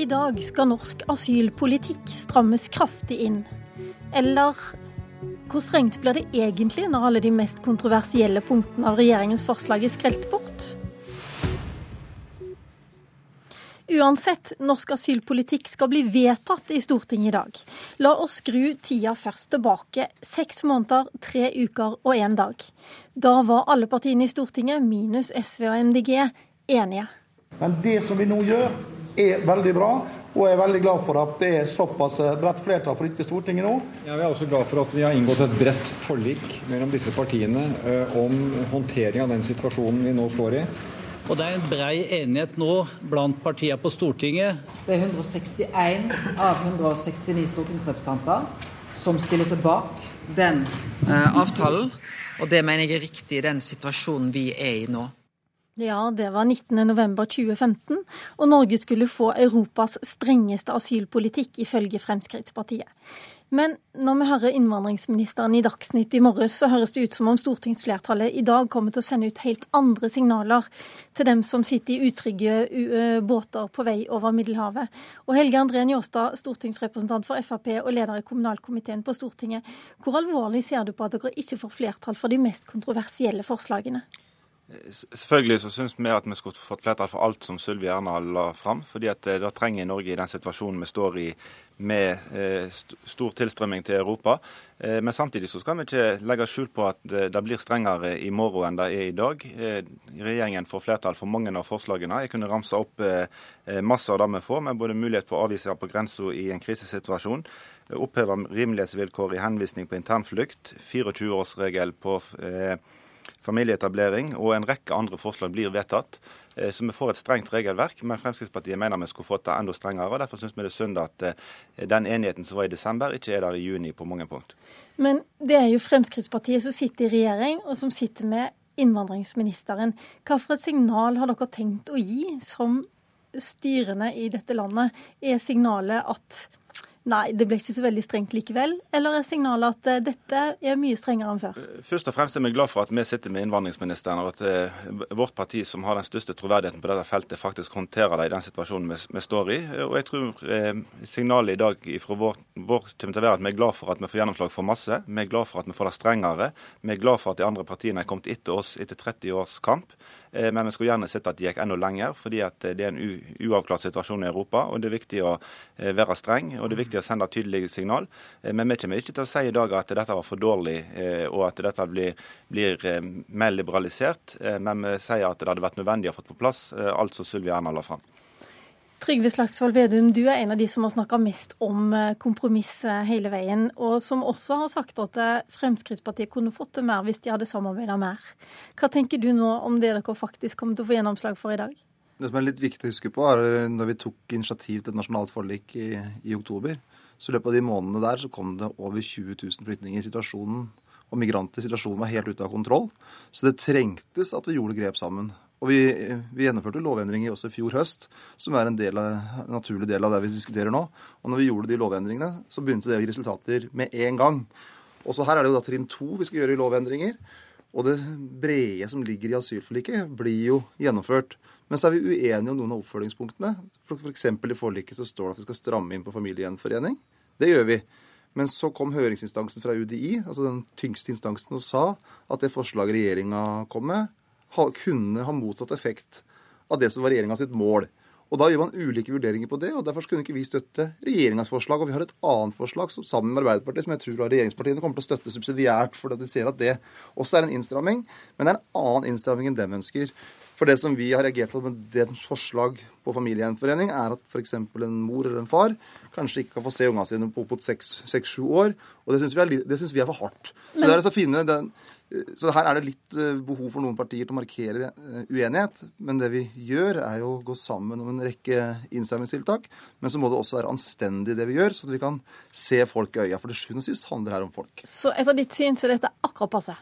I dag skal norsk asylpolitikk strammes kraftig inn. Eller hvor strengt blir det egentlig når alle de mest kontroversielle punktene av regjeringens forslag er skrelt bort? Uansett, norsk asylpolitikk skal bli vedtatt i Stortinget i dag. La oss skru tida først tilbake. Seks måneder, tre uker og én dag. Da var alle partiene i Stortinget, minus SV og MDG, enige. Men det som vi nå gjør, er veldig bra. Og jeg er veldig glad for at det er såpass bredt flertall for dette Stortinget nå. Jeg vi er også glad for at vi har inngått et bredt forlik mellom disse partiene eh, om håndtering av den situasjonen vi nå står i. Og det er en brei enighet nå blant partiene på Stortinget. Det er 161 av 169 stortingsrepresentanter som stiller seg bak den eh, avtalen. Og det mener jeg er riktig i den situasjonen vi er i nå. Ja, det var 19.11.2015, og Norge skulle få Europas strengeste asylpolitikk, ifølge Fremskrittspartiet. Men når vi hører innvandringsministeren i Dagsnytt i morges, så høres det ut som om stortingsflertallet i dag kommer til å sende ut helt andre signaler til dem som sitter i utrygge båter på vei over Middelhavet. Og Helge André Njåstad, stortingsrepresentant for Frp og leder i kommunalkomiteen på Stortinget. Hvor alvorlig ser du på at dere ikke får flertall for de mest kontroversielle forslagene? Selvfølgelig så syns vi at vi skulle fått flertall for alt som Sylvi Erna la fram. fordi at eh, det trenger Norge i den situasjonen vi står i med eh, stor tilstrømming til Europa. Eh, men samtidig så skal vi ikke legge skjul på at det blir strengere i morgen enn det er i dag. Regjeringen får flertall for mange av forslagene. Jeg kunne ramse opp masse av det vi får, med både mulighet for å avvise på grensa i en krisesituasjon, oppheve rimelighetsvilkår i henvisning på internflukt, 24-årsregel på familieetablering og en rekke andre forslag blir vedtatt. Eh, så vi får et strengt regelverk, men Fremskrittspartiet mener vi skulle fått det enda strengere. og Derfor syns vi det er synd at eh, den enigheten som var i desember, ikke er der i juni på mange punkt. Men det er jo Fremskrittspartiet som sitter i regjering, og som sitter med innvandringsministeren. Hva for et signal har dere tenkt å gi som styrene i dette landet? Er signalet at Nei, det ble ikke så veldig strengt likevel? Eller er signalet at uh, dette er mye strengere enn før? Eh, først og fremst er vi glad for at vi sitter med innvandringsministeren, og at uh, vårt parti, som har den største troverdigheten på dette feltet, faktisk håndterer det i den situasjonen vi, står i. Og jeg tror signalet i dag fra vår, vår kommer til å være at vi er glad for at vi får gjennomslag for masse. Vi er glad for at vi får det strengere. Vi er glad for at de andre partiene er kommet etter oss etter 30 års kamp. Eh, men vi skulle gjerne sett at de gikk enda lenger, fordi at eh, det er en uavklart situasjon i Europa. og Det er viktig å eh, være streng og det er viktig å sende tydelige signal. Men vi kommer ikke til å si i dag at dette var for dårlig og at dette blir, blir mer liberalisert. Men vi sier at det hadde vært nødvendig å få på plass alt som Sylvi Erna la fram. Trygve Slagsvold Vedum, du er en av de som har snakka mest om eh, kompromiss hele veien, og som også har sagt at eh, Fremskrittspartiet kunne fått til mer hvis de hadde samarbeida mer. Hva tenker du nå om det dere faktisk kommer til å få gjennomslag for i dag? Det som er litt viktig å huske på, er når vi tok initiativ til et nasjonalt forlik i, i oktober, så i løpet av de månedene der så kom det over 20 000 flyktninger. Situasjonen og migranter situasjonen var helt ute av kontroll. Så det trengtes at vi gjorde grep sammen. Og vi, vi, gjennomførte lovendringer også i fjor høst, som er en, del av, en, naturlig del av det vi diskuterer nå. Og når vi gjorde de lovendringene, så begynte det å gi resultater med en gang. Og så her er det jo da trinn to vi skal gjøre i lovendringer. Og det brede som ligger i asylforliket, blir jo gjennomført. Men så er vi uenige om noen av oppfølgingspunktene. F.eks. For i forliket så står det at vi skal stramme inn på familiegjenforening. Det gjør vi. Men så kom høringsinstansen fra UDI, altså den tyngste instansen, og sa at det forslaget regjeringa kom med, kunne ha motsatt effekt av det som var regjeringa sitt mål. Og Da gjør man ulike vurderinger på det, og derfor kunne ikke vi støtte regjeringas forslag. Og vi har et annet forslag som, sammen med Arbeiderpartiet som jeg tror regjeringspartiene kommer til å støtte subsidiært, fordi de ser at det også er en innstramming. Men det er en annen innstramming enn dem ønsker. For det som vi har reagert på med det forslag på familiegjenforening, er at f.eks. en mor eller en far kanskje ikke kan få se ungene sine på opp mot seks-sju år. Og det syns vi, vi, er for hardt. Så det er altså den så her er det litt eh, behov for noen partier til å markere eh, uenighet. Men det vi gjør, er jo å gå sammen om en rekke innstrammingstiltak. Men så må det også være anstendig det vi gjør, så vi kan se folk i øya. For til sjuende og sist handler det her om folk. Så etter ditt syn så er dette akkurat passe?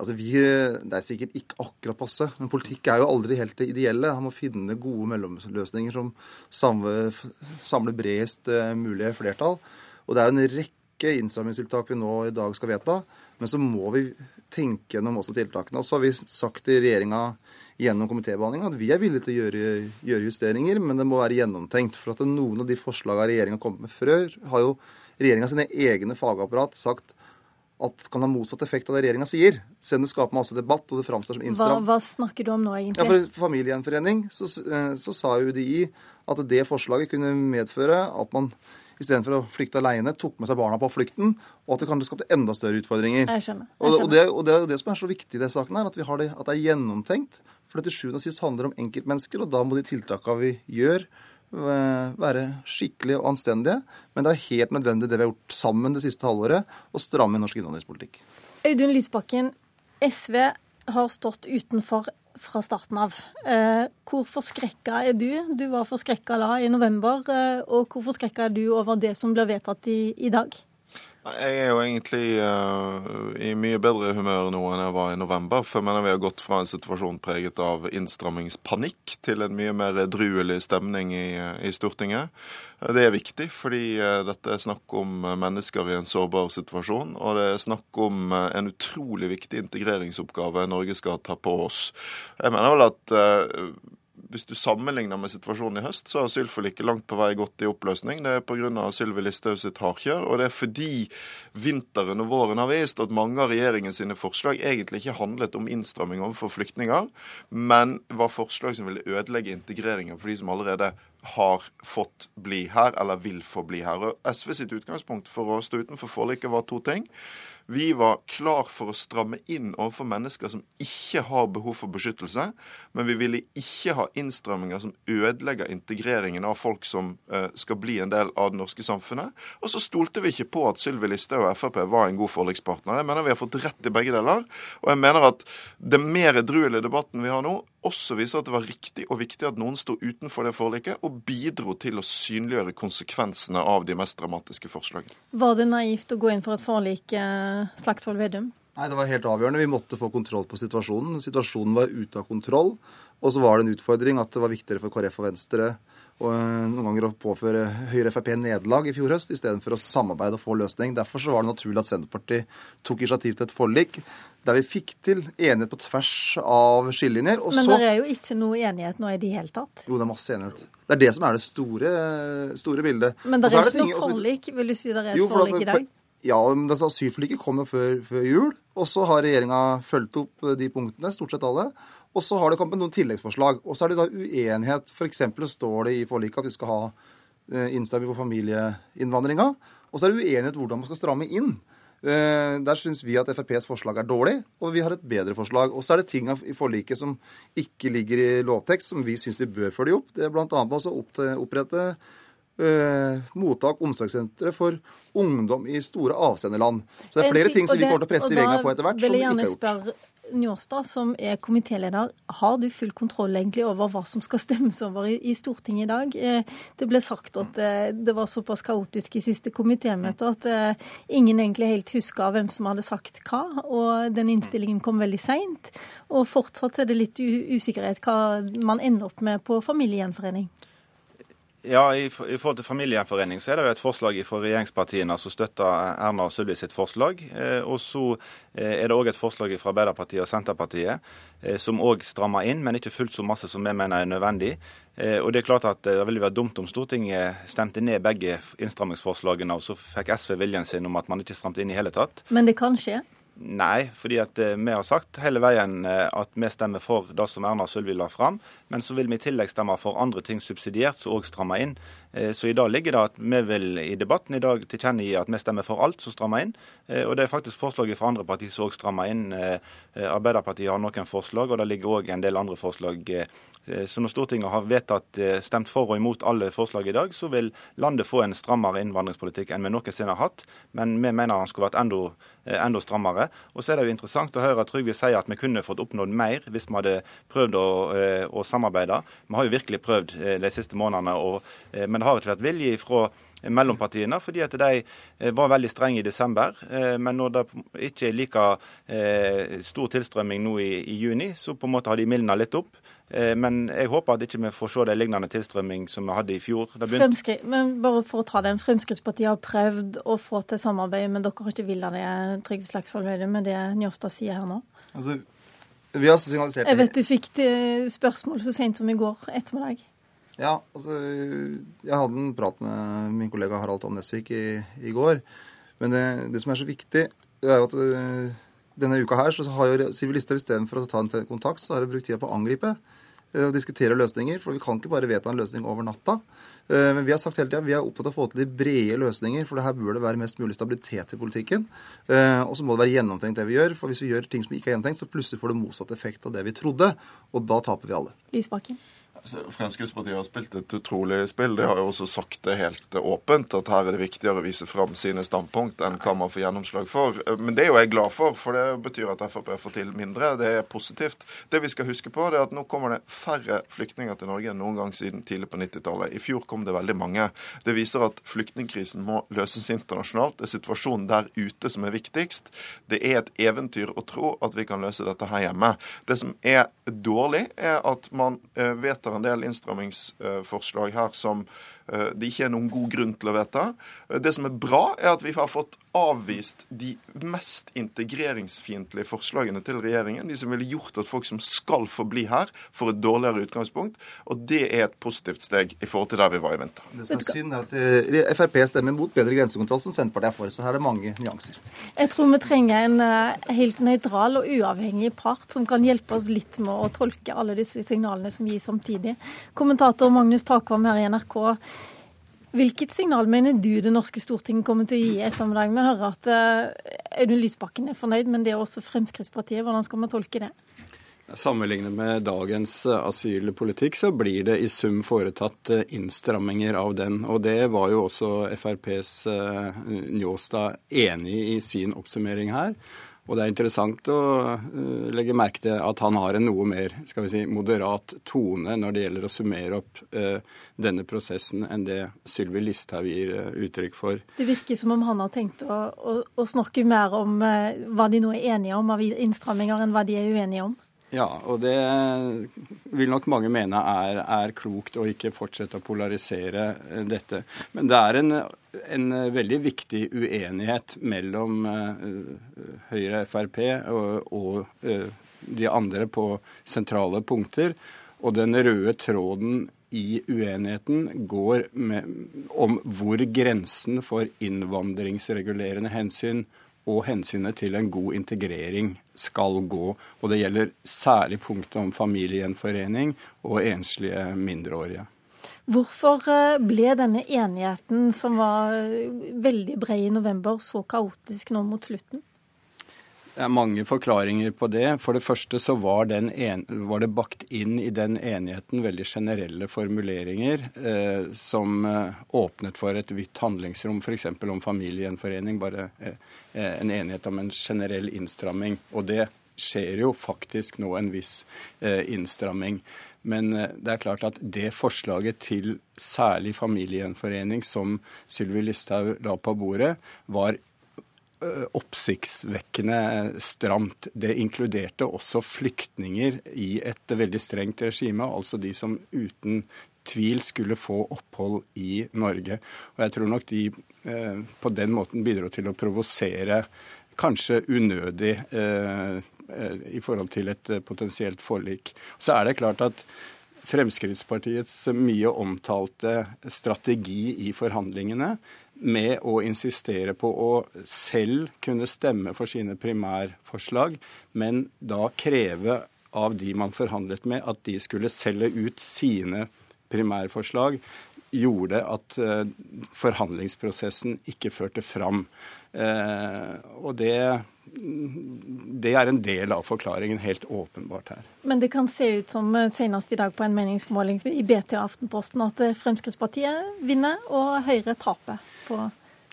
Altså vi, Det er sikkert ikke akkurat passe, men politikk er jo aldri helt det ideelle. Han må finne gode mellomløsninger som samler bredest eh, mulig flertall. Og det er jo en rekke innstrammingstiltak vi nå i dag skal vedta, men så må vi tenke gjennom også tiltakene. Og så har vi sagt til regjeringa gjennom komitébehandlinga at vi er villige til å gjøre, gjøre, justeringer, men det må være gjennomtenkt. For at noen av de forslagene regjeringa kommet med før, har jo regjeringa sine egne fagapparat sagt at kan ha motsatt effekt av det regjeringa sier. Selv om det skaper masse debatt og det framstår som innstramt. Hva, hva, snakker du om nå, egentlig? Ja, For familiegjenforening så, eh, så sa UDI at det forslaget kunne medføre at man istedenfor å flykte alene, tok med seg barna på flukten, og at det kanskje skapte enda større utfordringer. Jeg skjønner. Jeg skjønner. Og, det, og, det, jo det som er så viktig i denne saken, her, at, vi har det, at det er gjennomtenkt. For det til sjuende og sist handler det om enkeltmennesker, og da må de tiltakene vi gjør, være skikkelige og anstendige. Men det er helt nødvendig det vi har gjort sammen det siste halvåret, å stramme norsk innvandringspolitikk. Audun Lysbakken, SV har stått utenfor fra starten av. Eh, hvor forskrekka er du? Du var forskrekka da i november. Eh, og hvor forskrekka er du over det som blir vedtatt i, i dag? Jeg er jo egentlig uh, i mye bedre humør nå enn jeg var i november. For jeg mener vi har gått fra en situasjon preget av innstrammingspanikk til en mye mer edruelig stemning i, i, Stortinget. Det er viktig, fordi dette er snakk om mennesker i en sårbar situasjon. Og det er snakk om en utrolig viktig integreringsoppgave Norge skal ta på oss. Jeg mener vel at hvis du sammenligner med situasjonen i høst, så har asylforliket langt på vei gått i oppløsning. Det er pga. Sylvi Listhaug sitt hardkjør, og det er fordi vinteren og våren har vist at mange av regjeringens sine forslag egentlig ikke handlet om innstramming overfor flyktninger, men var forslag som ville ødelegge integreringen for de som allerede har fått bli her, eller vil få bli her. Og SV sitt utgangspunkt for å stå utenfor forliket var to ting. Vi var klar for å stramme inn overfor mennesker som ikke har behov for beskyttelse, men vi ville ikke ha innstramminger som ødelegger integreringen av folk som uh, skal bli en del av det norske samfunnet. Og så stolte vi ikke på at Sylvi Listhaug og Frp var en god forlikspartner. Jeg mener vi har fått rett i begge deler. Og jeg mener at det mer edruelige debatten vi har nå, også viser at det var riktig og viktig at noen sto utenfor det forliket og bidro til å synliggjøre konsekvensene av de mest dramatiske forslagene. Var det naivt å gå inn for et forlik, eh, Slagsvold Vedum? Nei, det var helt avgjørende. Vi måtte få kontroll på situasjonen. Situasjonen var ute av kontroll. Og så var det en utfordring at det var viktigere for KrF og Venstre og eh, noen ganger å påføre Høyre Frp nederlag i fjor høst, istedenfor å samarbeide og få løsning. Derfor så var det naturlig at Senterpartiet tok initiativ til et forlik der vi fikk til enighet på tvers av skillelinjer. Men så... det er jo ikke noe enighet nå i det hele tatt? Jo, det er masse enighet. Det er det som er det store, store bildet. Men det er, ikke noe forlik? Vil du si det er et forlik i dag? Ja, men altså, Asylforliket kom jo før, før jul. Og så har regjeringa fulgt opp de punktene, stort sett alle. Og så har det kommet noen tilleggsforslag. Og så er det da uenighet. F.eks. står det i forliket at vi skal ha eh, innstramming på familieinnvandringa. Og så er det uenighet hvordan man skal stramme inn. Eh, der syns vi at FrPs forslag er dårlig, og vi har et bedre forslag. Og så er det ting i forliket som ikke ligger i lovtekst, som vi syns de bør følge opp. Det er bl.a. med å opprette uh, mottak, omsorgssentre for ungdom i store avsenderland. Så det er flere ting som vi kommer til å presse regjeringa på etter hvert, som vi ikke har gjort. Njåstad, som er komitéleder, har du full kontroll egentlig over hva som skal stemmes over i, Stortinget i dag? Eh, det ble sagt at eh, det var såpass kaotisk i siste komitémøte at eh, ingen egentlig helt huska hvem som hadde sagt hva, og den innstillingen kom veldig seint. Og fortsatt er det litt usikkerhet hva man ender opp med på familiegjenforening. Ja, i, i, forhold til familiegjenforening så er det jo et forslag fra regjeringspartiene som støtter Erna og Sylvi sitt forslag. Eh, og så eh, er det òg et forslag fra Arbeiderpartiet og Senterpartiet eh, som òg strammer inn, men ikke fullt så masse som vi mener er nødvendig. Eh, og Det er klart at det ville vært dumt om Stortinget stemte ned begge innstrammingsforslagene, og så fikk SV viljen sin om at man ikke stramte inn i hele tatt. Men det kan skje? Nei, fordi eh, vi har sagt hele veien eh, at vi stemmer for det som Erna Sølvi la fram. Men så vil vi i tillegg stemme for andre ting subsidiert, som òg strammer inn. Eh, så i dag ligger det at vi vil i debatten i dag tilkjennegi at vi stemmer for alt som strammer inn. Og det er faktisk forslaget fra andre partier som òg strammer inn. Arbeiderpartiet har noen forslag, og det ligger òg en del andre forslag Eh, så når Stortinget har vedtatt eh, stemt for og imot alle forslag i dag, så vil landet få en strammere innvandringspolitikk enn vi noensinne har hatt. Men vi mener den skulle vært enda, eh, enda, strammere. Og så er det jo interessant å høre Trygve sier at vi kunne fått oppnådd mer hvis vi hadde prøvd å, å samarbeide. Vi har jo virkelig prøvd de siste månedene, og, men det har ikke vært vilje fra mellompartiene, fordi at de var veldig strenge i desember. Men når det ikke er like stor tilstrømming nå i, i juni, så på en måte har de mildna litt opp. Men jeg håper at ikke vi får se det lignende tilstrømming som vi hadde i fjor. Men bare for å ta den, Fremskrittspartiet har prøvd å få til samarbeid, men dere har ikke villet det, Trygve Slagsvold Høyde, med det Njåstad sier her nå? Altså, vi har signalisert Jeg vet du fikk spørsmål så sent som i går ettermiddag. Ja, altså Jeg hadde en prat med min kollega Harald Tom Nesvik i, i går. Men det, det, som er så viktig, det er jo at uh, denne uka her så har jo Sylvi Listhaug istedenfor å ta en kontakt, så har hun brukt tida på å angripe uh, og diskutere løsninger. For vi kan ikke bare vedta en løsning over natta. Uh, men vi har sagt hele tida vi er opptatt av å få til de brede løsninger, for det her bør det være mest mulig stabilitet i politikken. Og så må det være gjennomtenkt det vi gjør. For hvis vi gjør ting som ikke er gjennomtenkt, så plutselig får det motsatt effekt av det vi trodde. Og da taper vi alle. Lysbakken. Fremskrittspartiet har spilt et utrolig spill. De har jo også sagt det helt åpent, at her er det viktigere å vise fram sine standpunkt enn hva man får gjennomslag for. Men det er jo jeg glad for, for det betyr at Frp får til mindre. Det er positivt. Det vi skal huske på, er at nå kommer det færre flyktninger til Norge enn noen gang siden tidlig på 90-tallet. I fjor kom det veldig mange. Det viser at flyktningkrisen må løses internasjonalt. Det er situasjonen der ute som er viktigst. Det er et eventyr å tro at vi kan løse dette her hjemme. Det som er dårlig, er at man vedtar en del innstrammingsforslag her som Eh, det ikke er noen god grunn til å vedta. Eh, det som er bra, er at vi har fått avvist de mest integreringsfiendtlige forslagene til regjeringen. De som ville gjort at folk som skal få bli her, får et dårligere utgangspunkt. Og det er et positivt steg i forhold til der vi var i vinter. Det som er synd, er at eh, Frp stemmer mot bedre grensekontroll, som Senterpartiet er for. Så her er det mange nyanser. Jeg tror vi trenger en helt nøytral og uavhengig part som kan hjelpe oss litt med å tolke alle disse signalene som gis samtidig. Kommentator Magnus Takvam her i NRK. Hvilket signal mener du det norske Stortinget kommer til å gi ettermiddag? Vi hører at uh, Audun Lysbakken er fornøyd, men det er også Fremskrittspartiet. Hvordan skal man tolke det? Sammenlignet med dagens eh, asylpolitikk, så blir det i sum foretatt eh, innstramminger av den. Og det var jo også FrPs Njåstad enig i sin oppsummering her. Og det er interessant å uh, legge merke til at han har en noe mer skal vi si, moderat tone når det gjelder å summere opp uh, denne prosessen enn det Sylvi Listhaug gir uh, uttrykk for. Det virker som om han har tenkt å, å, å snakke mer om hva de nå er enige om av innstramminger, enn hva de er uenige om. Ja, og det vil nok mange mene er, er klokt å ikke fortsette å polarisere eh, dette. Men det er en, en veldig viktig uenighet mellom uh, Høyre, Frp og, og uh, de andre på sentrale punkter. Og den røde tråden i uenigheten går med, om hvor grensen for innvandringsregulerende hensyn og hensynet til en god integrering skal gå. Og det gjelder særlig punktet om familiegjenforening og enslige mindreårige. Hvorfor eh, ble denne enigheten, som var veldig bred i november, så kaotisk nå mot slutten? Det er mange forklaringer på det. For det første så var, en, var det bakt inn i den enigheten veldig generelle formuleringer eh, som eh, åpnet for et vidt handlingsrom, f.eks. om familiegjenforening. Bare eh, en enighet om en generell innstramming. Og det skjer jo faktisk nå en viss eh, innstramming. Men eh, det er klart at det forslaget til særlig familiegjenforening som Sylvi Listhaug la på bordet, var Eh, oppsiktsvekkende stramt. Det inkluderte også flyktninger i et veldig strengt regime, altså de som uten tvil skulle få opphold i Norge. Og jeg tror nok de eh, på den måten bidro til å provosere kanskje unødig eh, eh i forhold til et eh, potensielt forlik. Så er det klart at Fremskrittspartiets mye omtalte strategi i forhandlingene med å insistere på å selv kunne stemme for sine primærforslag, men da kreve av de man forhandlet med, at de skulle selge ut sine primærforslag, gjorde at uh, forhandlingsprosessen ikke førte fram. Uh, og det, det er en del av forklaringen, helt åpenbart her. Men det kan se ut som eh, senest i dag på en meningsmåling i BT og Aftenposten at Fremskrittspartiet vinner og Høyre taper på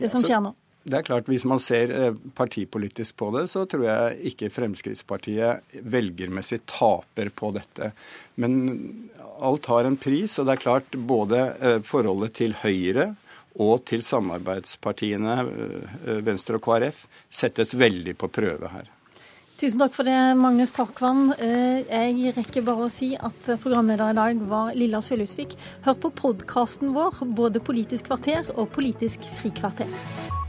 det som skjer nå? Det er klart, Hvis man ser eh, partipolitisk på det, så tror jeg ikke Fremskrittspartiet velgermessig taper på dette. Men alt har en pris, og det er klart både eh, forholdet til Høyre og til samarbeidspartiene Venstre og KrF settes veldig på prøve her. Tusen takk for det, Magnus Takvann. Jeg rekker bare å si at programleder i dag var Lilla Sølhusvik. Hør på podkasten vår, både Politisk kvarter og Politisk frikvarter.